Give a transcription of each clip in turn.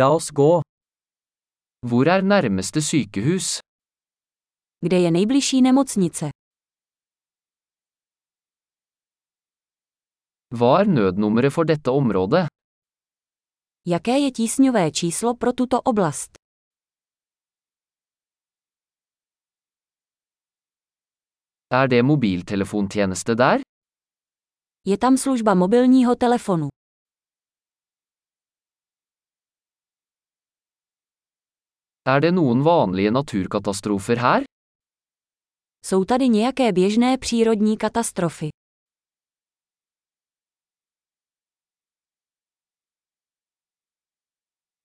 La oss gå. Hvor er nærmeste sykehus? Kde je nejbližší nemocnice? Hva er nødnummeret for dette området? Jaké je tísňové číslo pro tuto oblast? Er det mobiltelefontjeneste der? Je tam služba mobilního telefonu. Er det noen vanlige naturkatastrofer her? Jsou tady nějaké běžné přírodní katastrofy.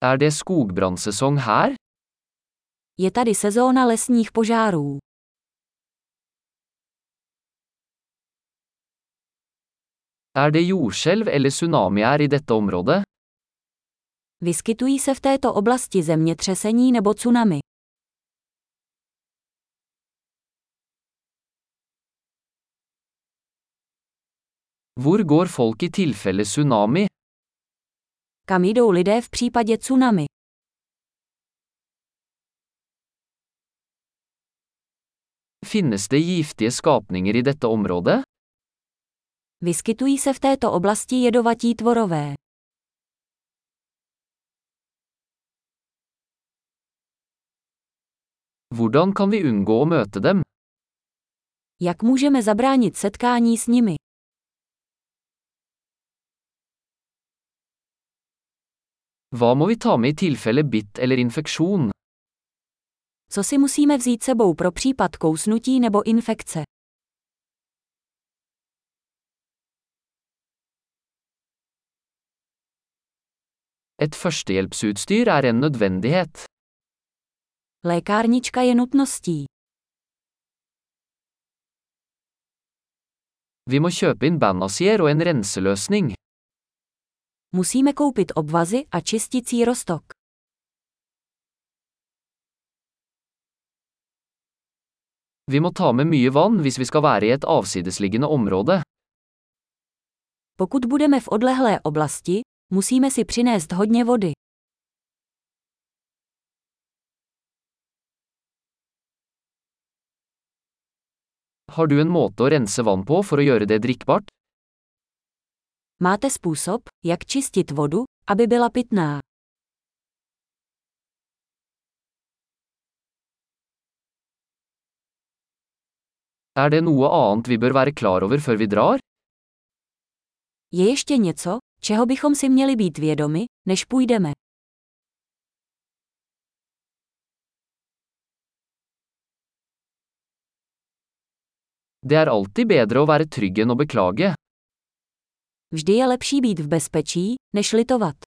Er det skogbrannsesong her? Je tady sezóna lesních požárů. Er det jordskjelv eller tsunamier i dette området? Vyskytují se v této oblasti zemětřesení nebo tsunami. Hvor går folk i tilfelle tsunami? Kam jdou lidé v případě tsunami? Finnes det giftige skapninger i dette området? Vyskytují se v této oblasti jedovatí tvorové. Hvordan kan vi unngå å møte dem? Jak můžeme zabránit setkání s nimi? Hva må vi ta med i tilfelle bitt eller infeksjon? Co si musíme vzít sebou pro případ kousnutí nebo infekce? Et førstehjelpsutstyr er en nødvendighet. Lékárnička je nutností. Vi må kjøpe inn bandasier og en renseløsning. Musíme koupit obvazy a čisticí roztok. Vi må ta med mye vann hvis vi skal være i et avsidesliggende område. Pokud budeme v odlehlé oblasti, musíme si přinést hodně vody. Har du en måte å rense vann på for å gjøre det drikkbart? Máte způsob, jak čistit vodu, aby byla pitná. Er det noe annet vi bør være klar over før vi drar? Je ještě něco, čeho bychom si měli být vědomi, než půjdeme? Det er alltid bedre å være trygg enn å beklage. Vždy je lepší být v bezpečí, než litovat.